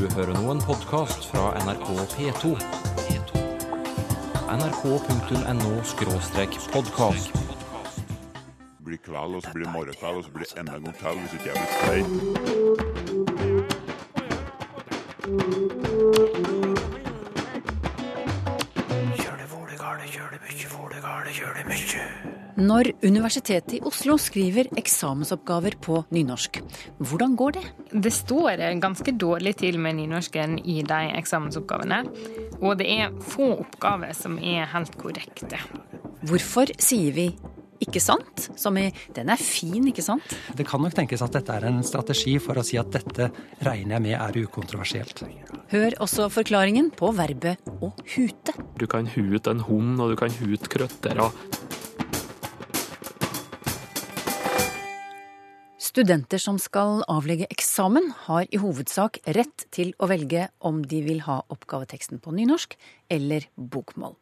Du hører nå en podkast fra NRK P2. nrk.no-podkast. Blir kveld, og så blir morgenkveld, og så blir enda en gang til hvis ikke jeg blir stein. Når Universitetet i Oslo skriver eksamensoppgaver på nynorsk, hvordan går det? Det står ganske dårlig til med nynorsken i de eksamensoppgavene. Og det er få oppgaver som er helt korrekte. Hvorfor sier vi ikke sant? Som i 'den er fin', ikke sant? Det kan nok tenkes at dette er en strategi for å si at dette regner jeg med er ukontroversielt. Hør også forklaringen på verbet å hute. Du kan hute en hund, og du kan hute krøttere. Studenter som skal avlegge eksamen, har i hovedsak rett til å velge om de vil ha oppgaveteksten på nynorsk eller bokmål.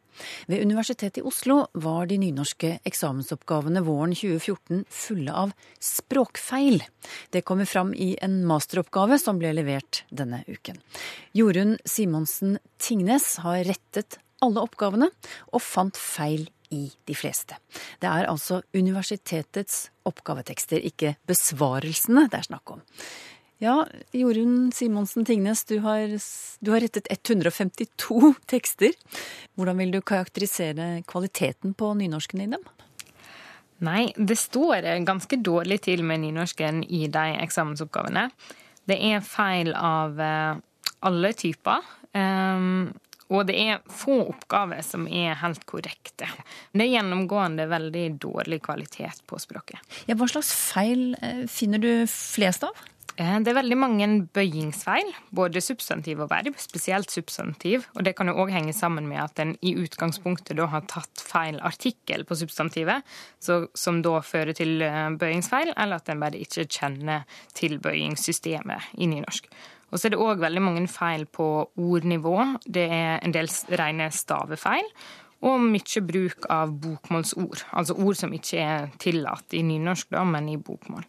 Ved Universitetet i Oslo var de nynorske eksamensoppgavene våren 2014 fulle av språkfeil. Det kommer fram i en masteroppgave som ble levert denne uken. Jorunn Simonsen Tingnes har rettet alle oppgavene og fant feil i de fleste. Det er altså universitetets oppgavetekster, ikke besvarelsene det er snakk om. Ja, Jorunn Simonsen Tingnes, du har, du har rettet 152 tekster. Hvordan vil du karakterisere kvaliteten på nynorsken i dem? Nei, det står ganske dårlig til med nynorsken i de eksamensoppgavene. Det er feil av eh, alle typer. Um, og det er få oppgaver som er helt korrekte. Det er gjennomgående veldig dårlig kvalitet på språket. Ja, hva slags feil eh, finner du flest av? Eh, det er veldig mange bøyingsfeil, både substantiv og verb, spesielt substantiv. Og det kan jo òg henge sammen med at en i utgangspunktet da har tatt feil artikkel på substantivet, så, som da fører til eh, bøyingsfeil, eller at en bare ikke kjenner tilbøyingssystemet i nynorsk. Og så er det òg veldig mange feil på ordnivå. Det er en del rene stavefeil. Og mye bruk av bokmålsord. Altså ord som ikke er tillatt i nynorsk, da, men i bokmål.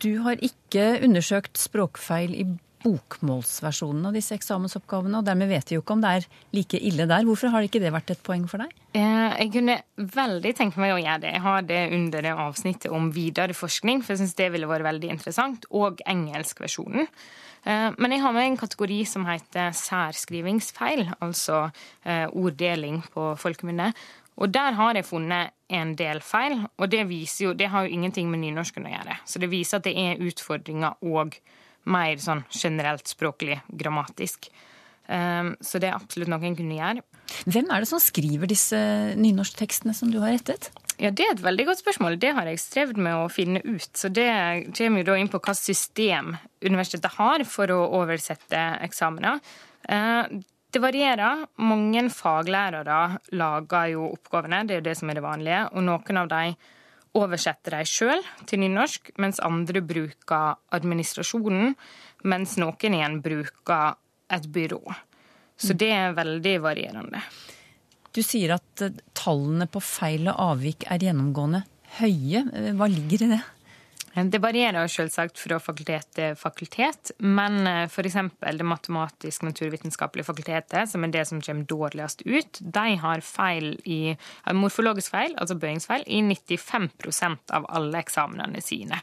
Du har ikke undersøkt språkfeil i bokmålsversjonen av disse eksamensoppgavene, og dermed vet vi jo ikke om det er like ille der. Hvorfor har ikke det vært et poeng for deg? Eh, jeg kunne veldig tenke meg å gjøre det. Jeg har det under det avsnittet om videre forskning, for jeg syns det ville vært veldig interessant. Og engelskversjonen. Eh, men jeg har med en kategori som heter særskrivingsfeil, altså eh, orddeling på folkemunne. Og der har jeg funnet en del feil, og det, jo, det har jo ingenting med nynorsken å gjøre. Så det viser at det er utfordringer og mer sånn generelt språklig grammatisk. Eh, så det er absolutt noe en kunne gjøre. Hvem er det som skriver disse nynorsktekstene som du har rettet? Ja, Det er et veldig godt spørsmål. Det har jeg strevd med å finne ut. Så Det kommer jo da inn på hva system universitetet har for å oversette eksamener. Eh, det varierer. Mange faglærere lager jo oppgavene, det er jo det som er det vanlige. Og noen av dem oversetter de sjøl til nynorsk, mens andre bruker administrasjonen. Mens noen igjen bruker et byrå. Så det er veldig varierende. Du sier at eh, tallene på feil og avvik er gjennomgående høye. Eh, hva ligger i det? Det varierer selvsagt fra fakultet til fakultet, men eh, f.eks. det matematisk-naturvitenskapelige fakultetet, som er det som kommer dårligst ut, de har feil i, morfologisk feil, altså bøyingsfeil, i 95% av alle eksamenene sine.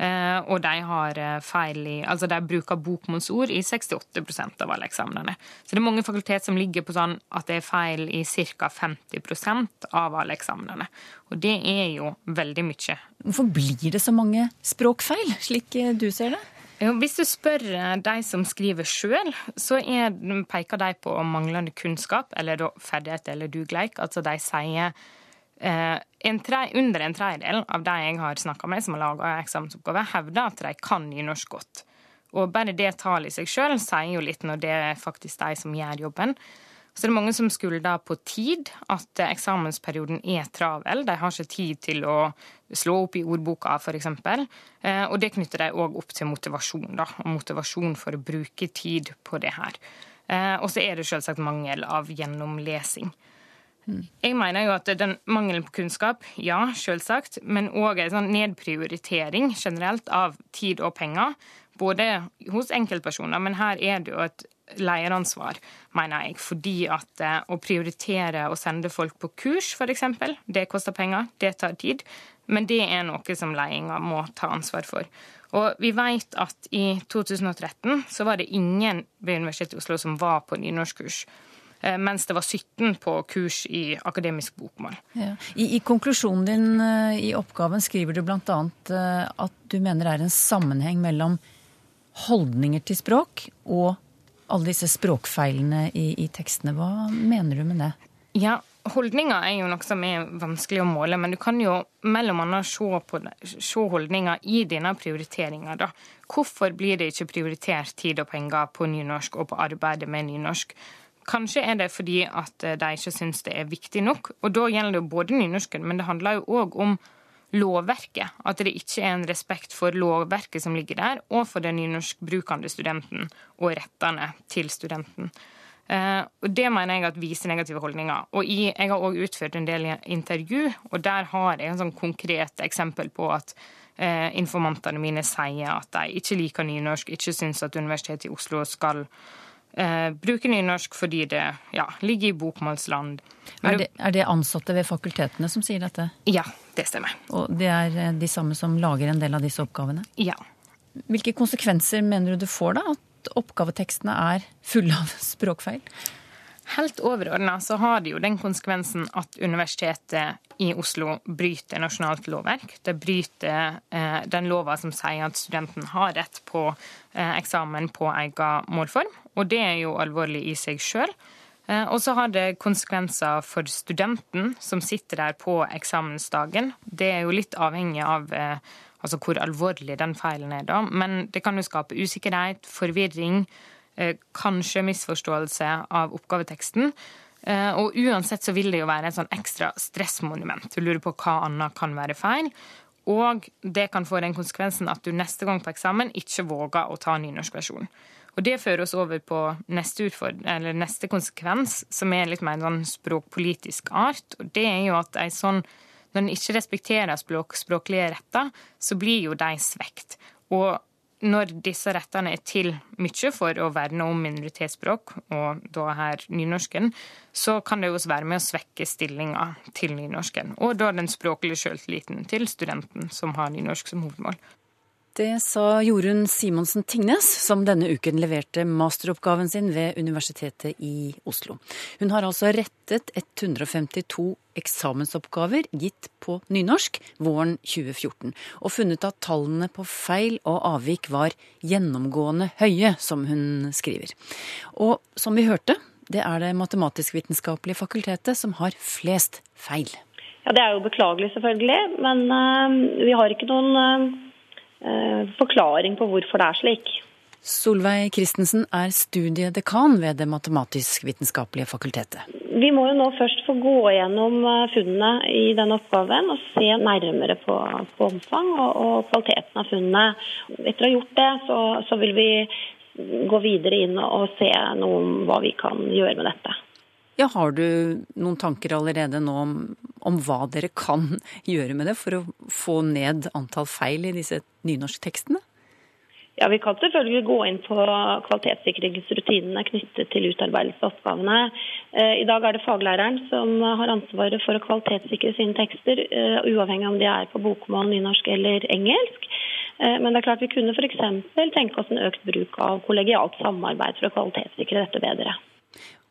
Eh, og de har eh, feil i Altså de bruker bokmålsord i 68% av alle eksamenene. Så det er mange fakultet som ligger på sånn at det er feil i ca. 50% av alle eksamenene. Og det er jo veldig mye. Hvorfor blir det så mange språkfeil, slik eh, du ser det? Hvis du spør de som skriver sjøl, så er, peker de på manglende kunnskap eller ferdighet eller dugleik. Altså de sier en tre, under en tredjedel av de jeg har snakka med som har laga eksamensoppgave, hevder at de kan nynorsk godt. Og bare det tallet i seg sjøl sier jo litt når det er faktisk de som gjør jobben. Så det er mange som skulder på tid, at eksamensperioden er travel. De har ikke tid til å slå opp i ordboka, f.eks. Eh, og det knytter de òg opp til motivasjon, da. Og motivasjon for å bruke tid på det her. Eh, og så er det selvsagt mangel av gjennomlesing. Jeg mener jo at den mangelen på kunnskap, ja, selvsagt, men òg en sånn nedprioritering generelt av tid og penger både hos enkeltpersoner, men her er det jo et leieransvar, mener jeg. Fordi at eh, å prioritere å sende folk på kurs, f.eks., det koster penger, det tar tid. Men det er noe som ledelsen må ta ansvar for. Og vi vet at i 2013 så var det ingen ved Universitetet i Oslo som var på nynorskkurs. Eh, mens det var 17 på kurs i akademisk bokmål. Ja. I, I, konklusjonen din eh, i oppgaven skriver du bl.a. at du mener det er en sammenheng mellom holdninger til språk og alle disse språkfeilene i, i tekstene. Hva mener du med det? Ja, Holdninger er jo noe som er vanskelig å måle, men du kan jo mellom annet se, på det, se holdninger i dine prioriteringer. Da. Hvorfor blir det ikke prioritert tid og penger på nynorsk og på arbeidet med nynorsk? Kanskje er det fordi at de ikke syns det er viktig nok. Og da gjelder det jo både nynorsken, men det handler jo òg om lovverket. At det ikke er en respekt for lovverket som ligger der, og for den nynorskbrukende studenten og rettene til studenten. Uh, og Det mener jeg at viser negative holdninger. Og Jeg har òg utført en del intervju, og der har jeg en sånn konkret eksempel på at uh, informantene mine sier at de ikke liker nynorsk, ikke syns at Universitetet i Oslo skal eh, bruker nynorsk fordi det ja, ligger i bokmålsland. Er det, er det, ansatte ved fakultetene som sier dette? Ja, det stemmer. Og det er eh, de samme som lager en del av disse oppgavene? Ja. Hvilke konsekvenser mener du du får da, at oppgavetekstene er fulle av språkfeil? Helt overordna så har det jo den konsekvensen at Universitetet i Oslo bryter nasjonalt lovverk. Det bryter eh, den lova som sier at studenten har rett på eh, eksamen på egen målform. Og det er jo alvorlig i seg sjøl. Eh, og så har det konsekvenser for studenten som sitter der på eksamensdagen. Det er jo litt avhengig av eh, altså hvor alvorlig den feilen er, da. Men det kan jo skape usikkerhet, forvirring Eh, kanskje misforståelse av oppgaveteksten. Eh, og uansett så vil det jo være et sånn ekstra stressmonument. Du lurer på hva annet kan være feil. Og det kan få den konsekvensen at du neste gang på eksamen ikke våger å ta nynorskversjonen. Og det fører oss over på neste, neste konsekvens, som er litt mer sånn språkpolitisk art. Og det er jo at sånn når en ikke respekterer språk, språklige retter, så blir jo de svekt. Og når disse rettene er til mye for å verne om minoritetsspråk, og da her nynorsken, så kan det jo være med å svekke stillinga til nynorsken. Og da den språklige sjøltilliten til studenten som har nynorsk som hovedmål. Det sa Jorunn Simonsen Tingnes, som denne uken leverte masteroppgaven sin ved Universitetet i Oslo. Hun har altså rettet 152 eksamensoppgaver gitt på nynorsk våren 2014, og funnet at tallene på feil og avvik var gjennomgående høye, som hun skriver. Og som vi hørte, det er det matematisk-vitenskapelige fakultetet som har flest feil. Ja, Det er jo beklagelig, selvfølgelig, men uh, vi har ikke noen uh forklaring på hvorfor det er slik. Solveig Christensen er studiedekan ved Det matematisk-vitenskapelige fakultetet. Vi må jo nå først få gå gjennom eh, funnene i denne oppgaven og se nærmere på, på omfang og, og, kvaliteten av funnene. Etter å ha gjort det, så, så vil vi gå videre inn og se noe om hva vi kan gjøre med dette. Ja, Har du noen tanker allerede nå om, om, hva dere kan gjøre med det for å få ned antall feil i disse nynorsktekstene? Ja, Vi kan selvfølgelig gå inn på kvalitetssikringsrutinene knyttet til utarbeidelse av oppgavene. Eh, I dag er det faglæreren som har ansvaret for å kvalitetssikre sine tekster, uavhengig uavhengig om de er på bokmål, nynorsk eller engelsk. Eh, men det er klart vi kunne f.eks. tenke oss en økt bruk av kollegialt samarbeid for å kvalitetssikre dette bedre.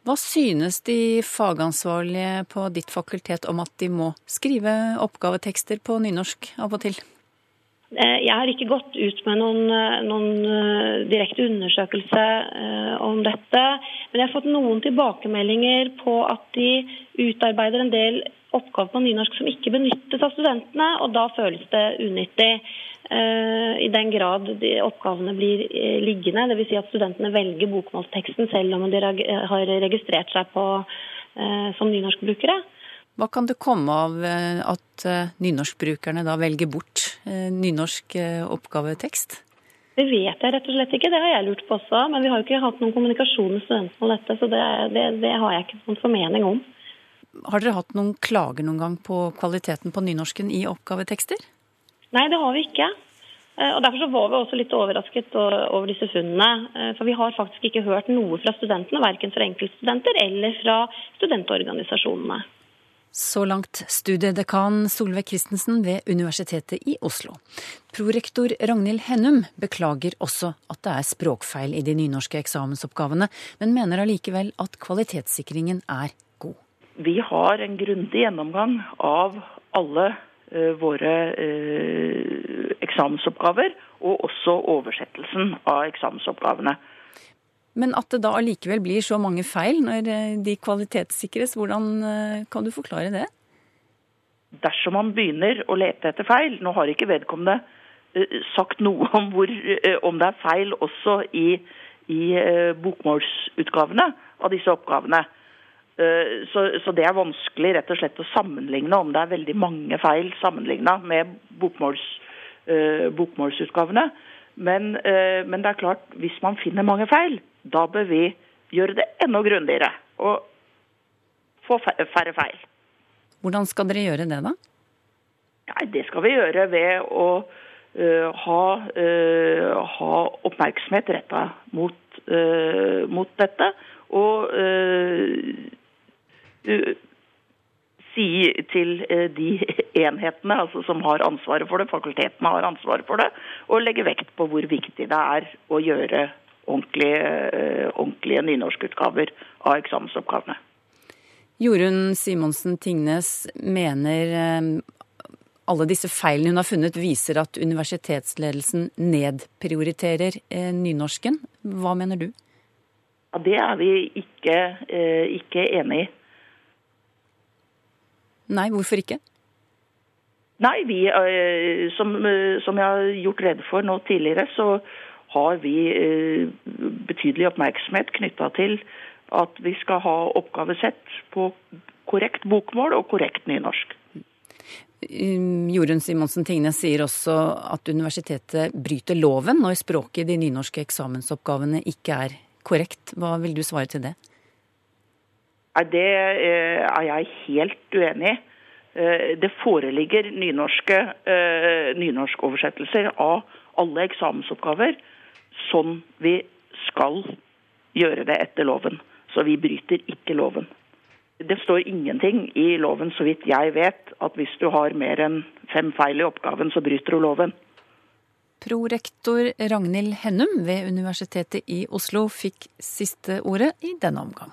Hva synes de fagansvarlige på ditt fakultet om at de må skrive oppgavetekster på nynorsk av og til? Eh, jeg har ikke gått ut med noen, eh, noen eh, direkte undersøkelse om dette. Men jeg har fått noen tilbakemeldinger på at de utarbeider en del oppgaver på nynorsk som ikke benyttes av studentene, og da føles det unyttig. Eh, i den grad de oppgavene blir eh, liggende, dvs. Si at studentene velger bokmålsteksten selv om de har registrert seg på, eh, som nynorskbrukere. Hva kan det komme av at nynorskbrukerne da velger bort nynorsk oppgavetekst? Det vet jeg rett og slett ikke, det har jeg lurt på også. Men vi har jo ikke hatt noen kommunikasjon med studentene om dette, så det, det, det har jeg ikke noen formening om. Har dere hatt noen klager noen gang på kvaliteten på nynorsken i oppgavetekster? Nei, det har vi ikke. Eh, og Derfor så var vi også litt overrasket over disse funnene. Eh, for vi har faktisk ikke hørt noe fra studentene, verken fra enkeltstudenter eller fra studentorganisasjonene. Så langt studiedekan Solveig Christensen ved Universitetet i Oslo. Prorektor Ragnhild Hennum beklager også at det er språkfeil i de nynorske eksamensoppgavene, men mener allikevel at kvalitetssikringen er god. Vi har en grundig gjennomgang av alle våre uh, eksamensoppgaver, og også oversettelsen av eksamensoppgavene. Men at det da allikevel blir så mange feil når eh, de kvalitetssikres, hvordan eh, kan du forklare det? Dersom man begynner å lete etter feil Nå har ikke vedkommende eh, sagt noe om, hvor, om det er feil også i, i bokmålsutgavene av disse oppgavene. Så, så, det er vanskelig rett og slett å sammenligne om det er veldig mange feil sammenligna med bokmåls, bokmålsutgavene. Men, men, det er klart, hvis man finner mange feil, da bør vi gjøre det enda grundigere og få færre feil. Hvordan skal dere gjøre det, da? Nei, Det skal vi gjøre ved å uh, ha, uh, ha, oppmerksomhet retta mot, uh, mot, dette. Og si til de enhetene altså som har ansvaret for det, fakultetene har ansvaret for det, og legge vekt på hvor viktig det er å gjøre ordentlige, eh, ordentlige nynorskutgaver av eksamensoppgavene. Jorunn Simonsen Tingnes mener eh, alle disse feilene hun har funnet, viser at universitetsledelsen nedprioriterer eh, nynorsken. Hva mener du? Ja, det er vi ikke, ikke enig i. Nei, hvorfor ikke? Nei, vi, som, som jeg har gjort rede for nå tidligere, så har vi eh, betydelig oppmerksomhet knytta til at vi skal ha oppgavesett på korrekt bokmål og korrekt nynorsk. Um, Jorunn Simonsen Tingnes sier også at universitetet bryter loven når språket i de nynorske eksamensoppgavene ikke er korrekt. Hva vil du svare til det? Det eh, er jeg helt uenig i. Eh, det foreligger nynorske nynorskoversettelser av alle eksamensoppgaver sånn vi skal gjøre det etter loven. Så vi bryter ikke loven. Det står ingenting i loven, så vidt jeg vet, at hvis du har mer enn fem feil i oppgaven, så bryter du loven. Prorektor Ragnhild Hennum ved Universitetet i Oslo fikk siste ordet i denne omgang.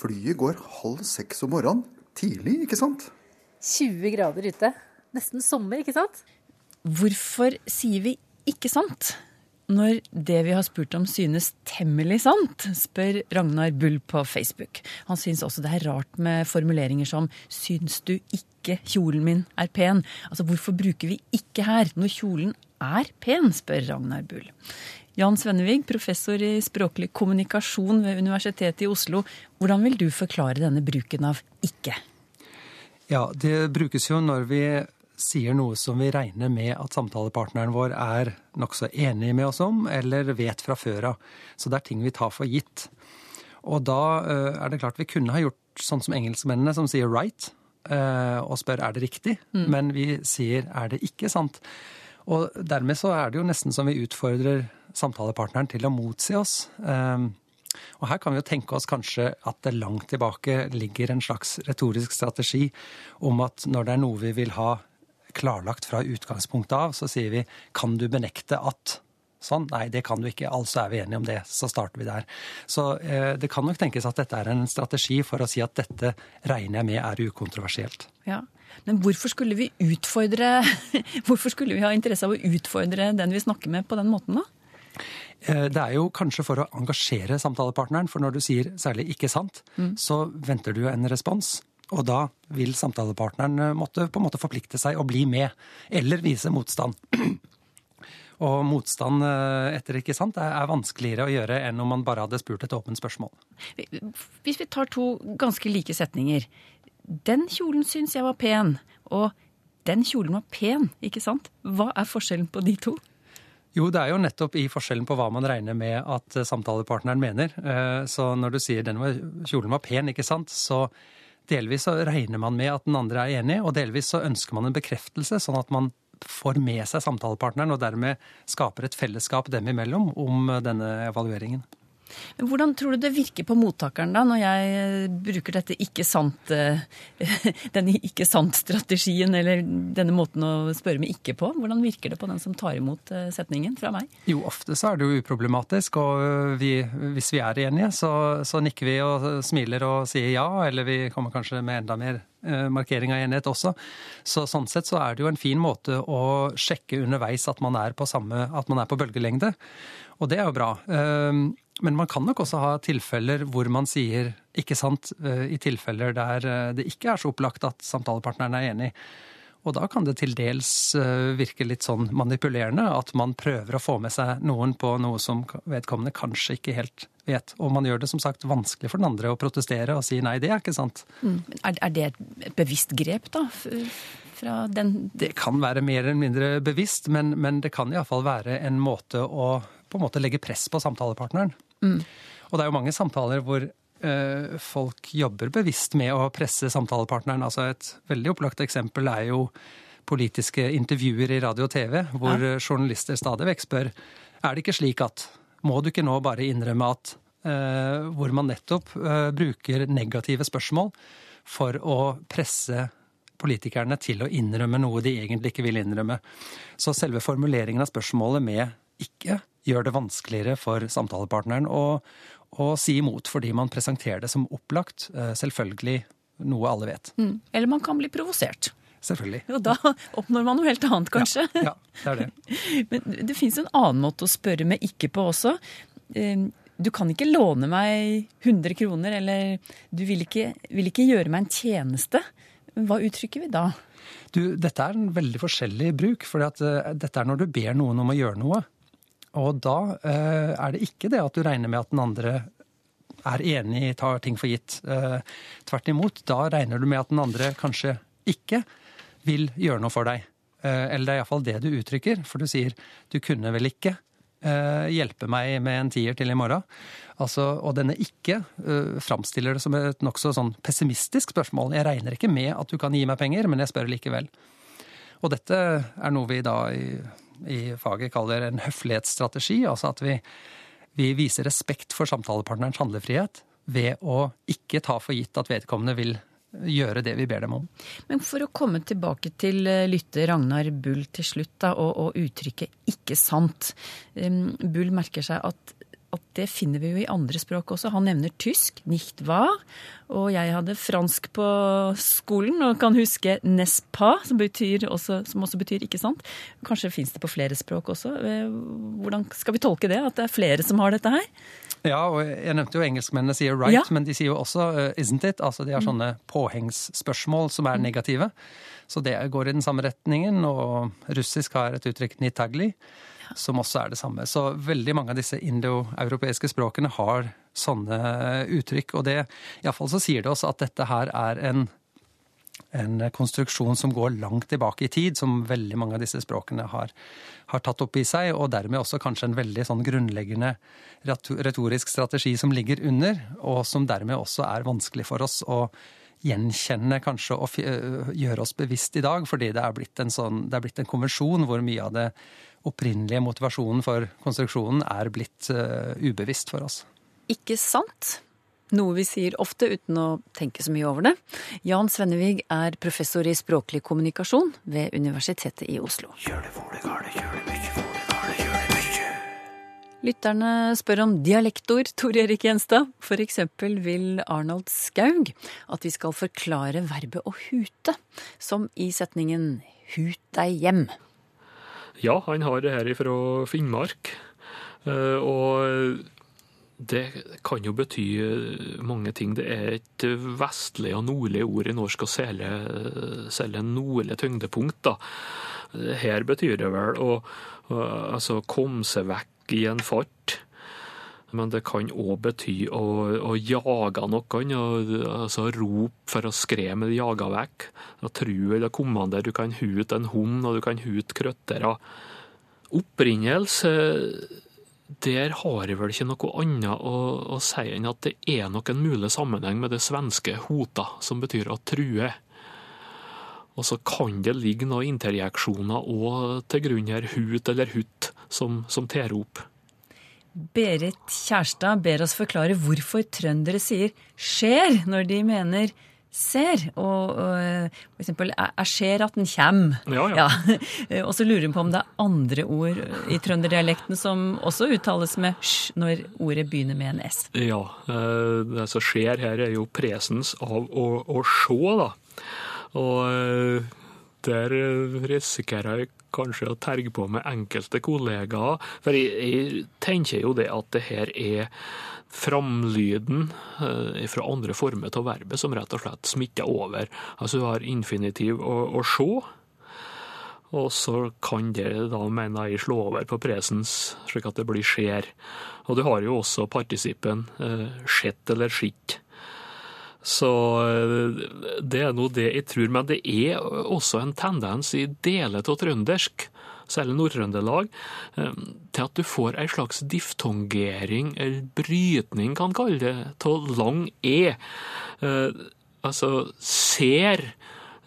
Flyet går halv seks om morgenen. Tidlig, ikke sant? 20 grader ute. Nesten sommer, ikke sant? Hvorfor sier vi ikke sant? Når det vi har spurt om synes temmelig sant, spør Ragnar Bull på Facebook. Han syns også det er rart med formuleringer som 'syns du ikke kjolen min er pen'? Altså hvorfor bruker vi ikke her, når kjolen er pen, spør Ragnar Bull. Jan Svennevig, professor i språklig kommunikasjon ved Universitetet i Oslo. Hvordan vil du forklare denne bruken av ikke? Ja, det brukes jo når vi sier noe som vi regner med at samtalepartneren vår er nokså enig med oss om, eller vet fra før av. Så det er ting vi tar for gitt. Og da eh, er det klart vi kunne ha gjort sånn som engelskmennene, som sier 'right', eh, og spør er det riktig, mm. men vi sier 'er det ikke sant'? Og dermed så er det jo nesten som vi utfordrer samtalepartneren til å motsi oss. Um, og her kan vi jo tenke oss kanskje at det langt tilbake ligger en slags retorisk strategi om at når det er noe vi vil ha klarlagt fra utgangspunktet av, så sier vi kan du benekte at sånn? Nei, det kan du ikke. Altså er vi enige om det. Så starter vi der. Så eh, det kan nok tenkes at dette er en strategi for å si at dette regner jeg med er ukontroversielt. Ja, Men hvorfor skulle vi utfordre Hvorfor skulle vi ha interesse av å utfordre den vi snakker med, på den måten, da? Eh, det er jo kanskje for å engasjere samtalepartneren, for når du sier særlig 'ikke sant', mm. så venter du en respons. Og da vil samtalepartneren eh, måtte på en måte forplikte seg og bli med, eller vise motstand. Og motstand eh, etter ikke sant, er vanskeligere å gjøre enn om man bare hadde spurt et åpent spørsmål. Hvis vi tar to ganske like setninger. Den kjolen syns jeg var pen, og den kjolen var pen, ikke sant? Hva er forskjellen på de to? Jo, det er jo nettopp i forskjellen på hva man regner med at samtalepartneren mener. Eh, så når du sier den var, kjolen var pen, ikke sant, så delvis så regner man med at den andre er enig, og delvis så ønsker man en bekreftelse, sånn at man får med seg samtalepartneren og dermed skaper et fellesskap dem imellom om denne evalueringen. Men Hvordan tror du det virker på mottakeren da, når jeg eh, bruker dette ikke sant, eh, denne ikke sant-strategien, eller denne måten å spørre med ikke på? Hvordan virker det på den som tar imot eh, setningen fra meg? Jo, ofte så er det jo uproblematisk, og vi, hvis vi er enige, så, så, nikker vi og smiler og sier ja, eller vi kommer kanskje med enda mer markering av enighet også. Så sånn sett så er det jo en fin måte å sjekke underveis at man er på, samme, at man er på bølgelengde. Og det er jo bra. Men man kan nok også ha tilfeller hvor man sier 'ikke sant' eh, i tilfeller der eh, det ikke er så opplagt at samtalepartneren er enig. Og da kan det til dels eh, virke litt sånn manipulerende at man prøver å få med seg noen på noe som vedkommende kanskje ikke helt vet. Og man gjør det som sagt vanskelig for den andre å protestere og si nei, det er ikke sant. Mm. Er, det et bevisst grep, da? Fra den Det kan være mer eller mindre bevisst, men, men det kan iallfall være en måte å på en måte legge press på samtalepartneren. Mm. Og det er jo mange samtaler hvor eh, folk jobber bevisst med å presse samtalepartneren. Altså et veldig opplagt eksempel er jo politiske intervjuer i radio og TV, hvor ja. journalister stadig vekk spør er det ikke slik at Må du ikke nå bare innrømme at eh, Hvor man nettopp eh, bruker negative spørsmål for å presse politikerne til å innrømme noe de egentlig ikke vil innrømme. Så selve formuleringen av spørsmålet med ikke gjør det vanskeligere for samtalepartneren å, å si imot fordi man presenterer det som opplagt, eh, selvfølgelig noe alle vet. Mm. Eller man kan bli provosert. Selvfølgelig. Og da oppnår man noe helt annet, kanskje. Ja, ja det er det. Men det fins en annen måte å spørre med ikke på også. Eh, du kan ikke låne meg 100 kroner, eller du vil ikke, vil ikke gjøre meg en tjeneste. Hva uttrykker vi da? Du, dette er en veldig forskjellig bruk. For uh, dette er når du ber noen om å gjøre noe. Og da eh, er det ikke det at du regner med at den andre er enig, tar ting for gitt. Eh, tvert imot, da regner du med at den andre kanskje ikke vil gjøre noe for deg. eller det er iallfall det du uttrykker, for du sier du kunne vel ikke hjelpe meg med en tier til i morgen. Altså, og denne ikke uh, framstiller det som et nokså sånn pessimistisk spørsmål. Jeg regner ikke med at du kan gi meg penger, men jeg spør likevel. Og dette er noe vi da i, i faget kaller en høflighetsstrategi. Altså at vi, vi viser respekt for samtalepartnerens handlefrihet ved å ikke ta for gitt at vedkommende vil gjøre det vi ber dem om. Men for å komme tilbake til eh, lytter Ragnar Bull til slutt, da, og, og uttrykket 'ikke sant'. Bull merker seg at at det finner vi jo i andre språk også. Han nevner tysk, nicht wahr. Og jeg hadde fransk på skolen og kan huske n'est pas, som, også, som også betyr ikke sant. Kanskje fins det på flere språk også. Eh, hvordan skal vi tolke det? At det er flere som har dette her? Ja, og jeg nevnte jo engelskmennene sier right, ja. men de sier jo også uh, isn't it? Altså de har sånne påhengsspørsmål som er mm. negative. Så det går i den samme retningen. Og russisk har et uttrykk nitagli som også er det samme. Så veldig mange av disse indoeuropeiske språkene har sånne uttrykk. Og det, iallfall så sier det oss at dette her er en, en konstruksjon som går langt tilbake i tid, som veldig mange av disse språkene har, har tatt opp i seg, og dermed også kanskje en veldig sånn grunnleggende retorisk strategi som ligger under, og som dermed også er vanskelig for oss å gjenkjenne kanskje og gjøre oss bevisst i dag, fordi det er blitt en, sånn, det er blitt en konvensjon hvor mye av det opprinnelige motivasjonen for konstruksjonen er blitt uh, ubevisst for oss. Ikke sant? Noe vi sier ofte uten å tenke så mye over det. Jan Svennevig er professor i språklig kommunikasjon ved Universitetet i Oslo. Gjør det for det gale, gjør det mye, for det gale, gjør det mye. Lytterne spør om dialektord, Tor Erik Gjenstad. For eksempel vil Arnold Skaug at vi skal forklare verbet å hute, som i setningen hut deg hjem. Ja, han har det her fra Finnmark. Eh, og det kan jo bety mange ting. Det er et vestlig og nordlig ord i norsk å selge, selge nordlig tyngdepunkt. da. Her betyr det vel å altså, komme seg vekk i en fart. Men det kan òg bety å, å, jage noen, altså rop for å skremme eller jage vekk. True tru eller kommandere. Du kan hute en hund, og du kan hute krøttere. Opprinnelse der har jeg vel ikke noe annet å, å si enn at det er nok en mulig sammenheng med det svenske hota, som betyr å true. Og så kan det ligge noen interjeksjoner òg til grunn her, hut eller hutt, som, som opp. Berit Kjærstad ber oss forklare hvorfor trøndere sier 'skjer' når de mener 'ser'. Og, og for eksempel 'jeg ser at den kjem'. Ja, ja. Og så lurer hun på om det er andre ord i trønderdialekten som også uttales med 'sj' når ordet begynner med en s. Ja, eh, det som skjer her er jo presens av å, å se, da. Og eh, der risikerer jeg kanskje å terge på med enkelte kollegaer. For jeg, jeg tenker jo det at det her er framlyden eh, fra andre former av verbet som rett og slett smitter over. Altså du har infinitiv å, å se, og så kan det da, mener jeg, slå over på presens, slik at det blir skjer. Og du har jo også partisippen eh, skjett eller skitt. Så eh, det er nå det jeg tror. Men det er også en tendens i deler av trøndersk, særlig Nord-Trøndelag, eh, til at du får ei slags diftongering, eller brytning, kan kalle det, av lang e. Eh, Altså ser,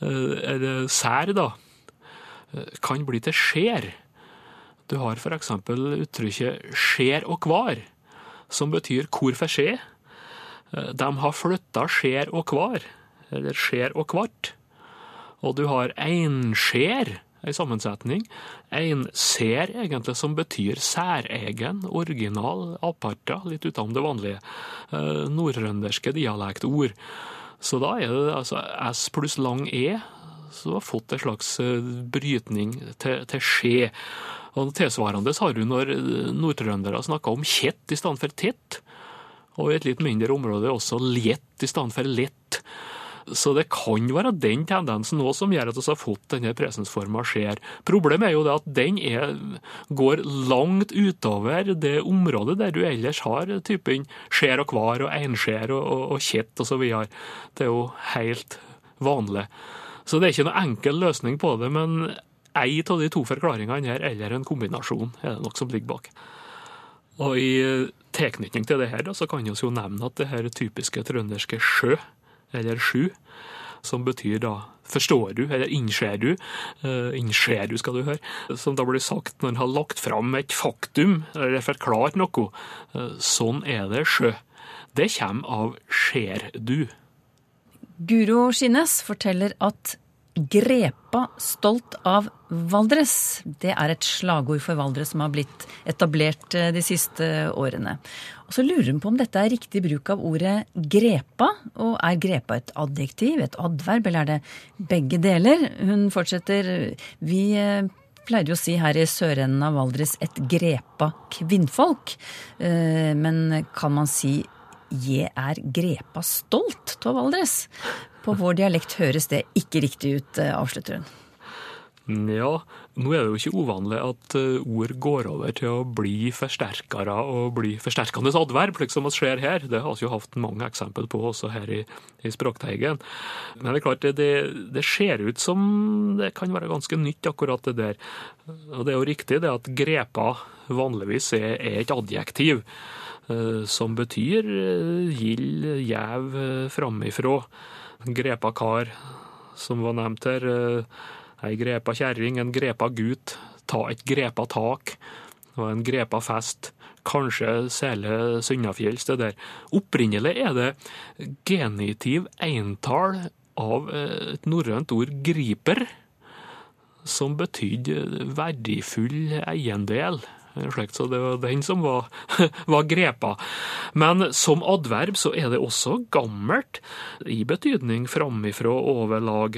eller sær, da, kan bli til skjer. Du har eksempel uttrykket skjer og kvar, som betyr hvor for skje. De har flytta skjer og kvar, eller skjer og kvart. Og du har einskjær, ei sammensetning. Einser, egentlig, som betyr særegen, original, aparta, litt utenom det vanlige. nordrønderske dialektord. Så da er det altså S pluss lang E, så du har fått en slags eh, brytning til, til skje. Og Tilsvarende har du når nordtrøndere snakker om kjett i stedet for tett. Og i et litt mindre område også lett i stedet for lett. Så det kan være den tendensen nå som gjør at vi har fått denne presensforma skjer. Problemet er jo det at den er, går langt utover det området der du ellers har typen skjer og kvar og einskjær og, og, og kjett osv. Det er jo helt vanlig. Så det er ikke noen enkel løsning på det, men ei av de to forklaringene her, eller en kombinasjon, er det nok som ligger bak. Og i tilknytning til det her, så kan vi jo nevne at det her typiske trønderske sjø, eller sju, som betyr da forstår du, eller innser du, uh, innser du skal du høre, som da blir sagt når en har lagt fram et faktum, eller forklart noe. Uh, sånn er det sjø. Det kommer av ser du. Guro Skinnes forteller at Grepa stolt av Valdres. Det er et slagord for Valdres som har blitt etablert de siste årene. Og Så lurer hun på om dette er riktig bruk av ordet grepa. Og er grepa et adjektiv, et adverb, eller er det begge deler? Hun fortsetter. Vi pleide jo å si her i sørenden av Valdres et grepa kvinnfolk. Men kan man si je er grepa stolt av Valdres? På vår dialekt høres det ikke riktig ut, avslutter hun. Ja, nå er det jo ikke uvanlig at ord går over til å bli forsterkere og bli forsterkende adverb, slik som vi ser her. Det har vi jo hatt mange eksempel på også her i, i Språkteigen. Men det er klart, det, det, ser ut som det kan være ganske nytt, akkurat det der. Og det er jo riktig det at grepa vanligvis er, er et adjektiv som betyr gild, gjev framifrå. Grepa kar, som var nevnt her. Ei grepa kjerring, en grepa gutt, ta et grepa tak og en grepa fest. Kanskje særlig Synnafjells, det der. Opprinnelig er det genitiv eintall av et norrønt ord griper, som betydde verdifull eiendel. Slikt, så det var den som var, var grepa. Men som adverb så er det også gammelt, i betydning framifrå overlag.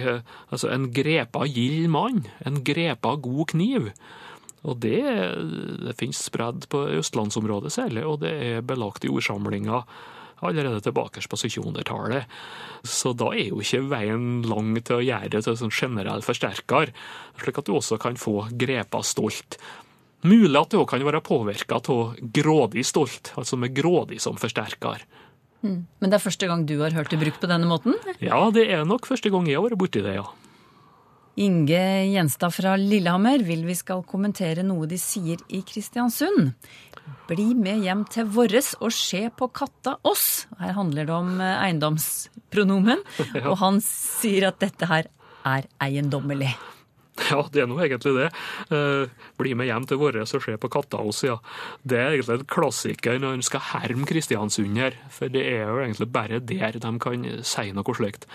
Altså en grepa gild mann, en grepa god kniv. Og det, det finnes spredd på østlandsområdet særlig, og det er belagt i ordsamlinga allerede tilbake på 1700-tallet. Så da er jo ikke veien lang til å gjøre det til en generell forsterker, slik at du også kan få grepa stolt. Mulig at det òg kan være påvirka av grådig stolt, altså med grådig som forsterker. Mm. Men det er første gang du har hørt det brukt på denne måten? Ja, det er nok første gang jeg har vært borti det, ja. Inge Gjenstad fra Lillehammer vil vi skal kommentere noe de sier i Kristiansund. Bli med hjem til vårres og se på katta oss. Her handler det om eh, eiendomspronomen, og han sier at dette her er eiendommelig. Ja, det er nå egentlig det. Eh, bli med hjem til våre og se på Kattaås, ja. Det er egentlig en klassiker når en skal herme Kristiansund her, for det er jo egentlig bare der de kan si noe slikt.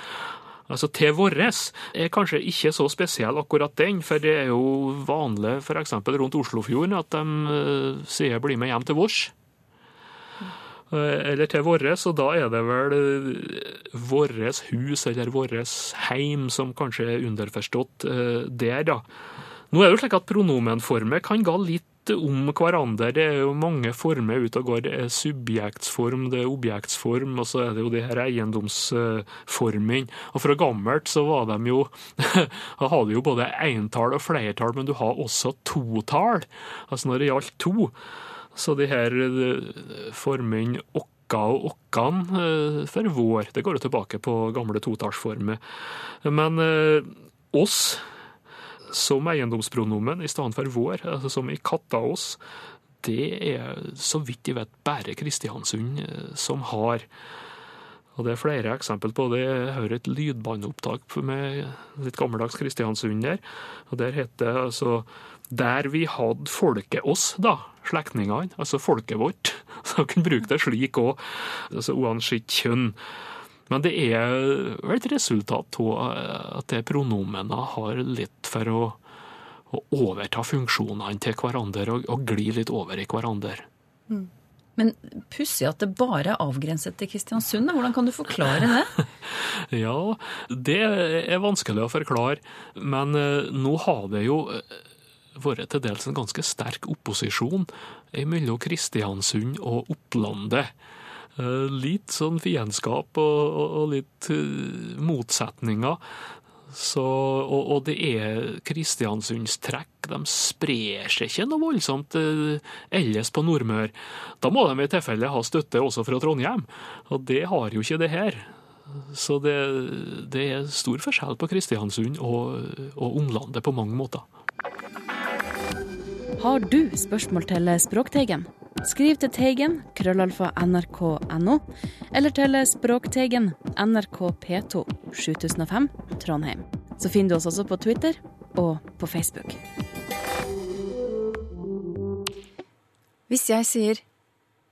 Altså, Til våres er kanskje ikke så spesiell akkurat den, for det er jo vanlig f.eks. rundt Oslofjorden at de eh, sier 'bli med hjem til vårs'. Eh, Eller til våres, og da er det vel eh, våres hus eller våres heim som kanskje er underforstått eh, der, da. Nå er det jo slik at pronomenformer kan gå litt om hverandre. Det er jo mange former ute og går. Det er subjektsform, det er objektsform, og så er det jo de her eiendomsformene. Og fra gammelt så var de jo Da hadde jo både entall og flertall, men du har også totall. Altså når det gjaldt to. Så de her eh, formene okka og okkan eh, for vår, det går jo tilbake på gamle totallsformer. Men eh, oss som eiendomspronomen i stedet for vår, altså som i kattaås, det er så vidt jeg vet bare Kristiansund som har. Og det er flere eksempel på det. Jeg hører et lydbåndopptak med litt gammeldags Kristiansund der. Og der heter det altså Der vi hadde folket oss, da, slektningene, altså folket vårt. Så kan bruke det slik òg, altså uansett kjønn. Men det er vel et resultat av at det pronomene har litt for å, å overta funksjonene til hverandre og, og gli litt over i hverandre. Men pussig at det bare er avgrenset til Kristiansund. Hvordan kan du forklare det? Ja, det er vanskelig å forklare, men eh, nå har det jo eh, vært til dels en ganske sterk opposisjon mellom Kristiansund og Opplandet. Eh, Litt sånn fiendskap og, og, litt eh, motsetninger. Så, og, og det er Kristiansunds trekk. De sprer seg ikke noe voldsomt eh, ellers på Nordmøre. Da må de i tilfelle ha støtte også fra Trondheim, og det har jo ikke det her. Så det, det er stor forskjell på Kristiansund og, og omlandet på mange måter. Har du spørsmål til Språkteigen? Skriv til Teigen, krøllalfa nrk.no, eller til Språkteigen, NRK P2, 7005, Trondheim. Så finner du oss også på Twitter og på Facebook. Hvis jeg sier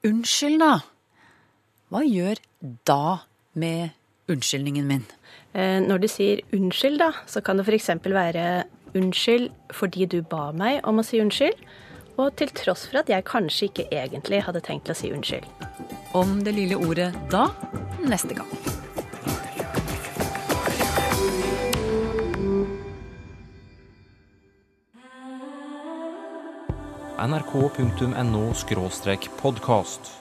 unnskyld, da, hva gjør da med unnskyldningen min? Eh, Når du sier unnskyld, da, så kan det f.eks. være unnskyld fordi du ba meg om å si unnskyld, og til tross for at jeg kanskje ikke egentlig hadde tenkt å si unnskyld. Om det lille ordet da neste gang. nrk.no podkast.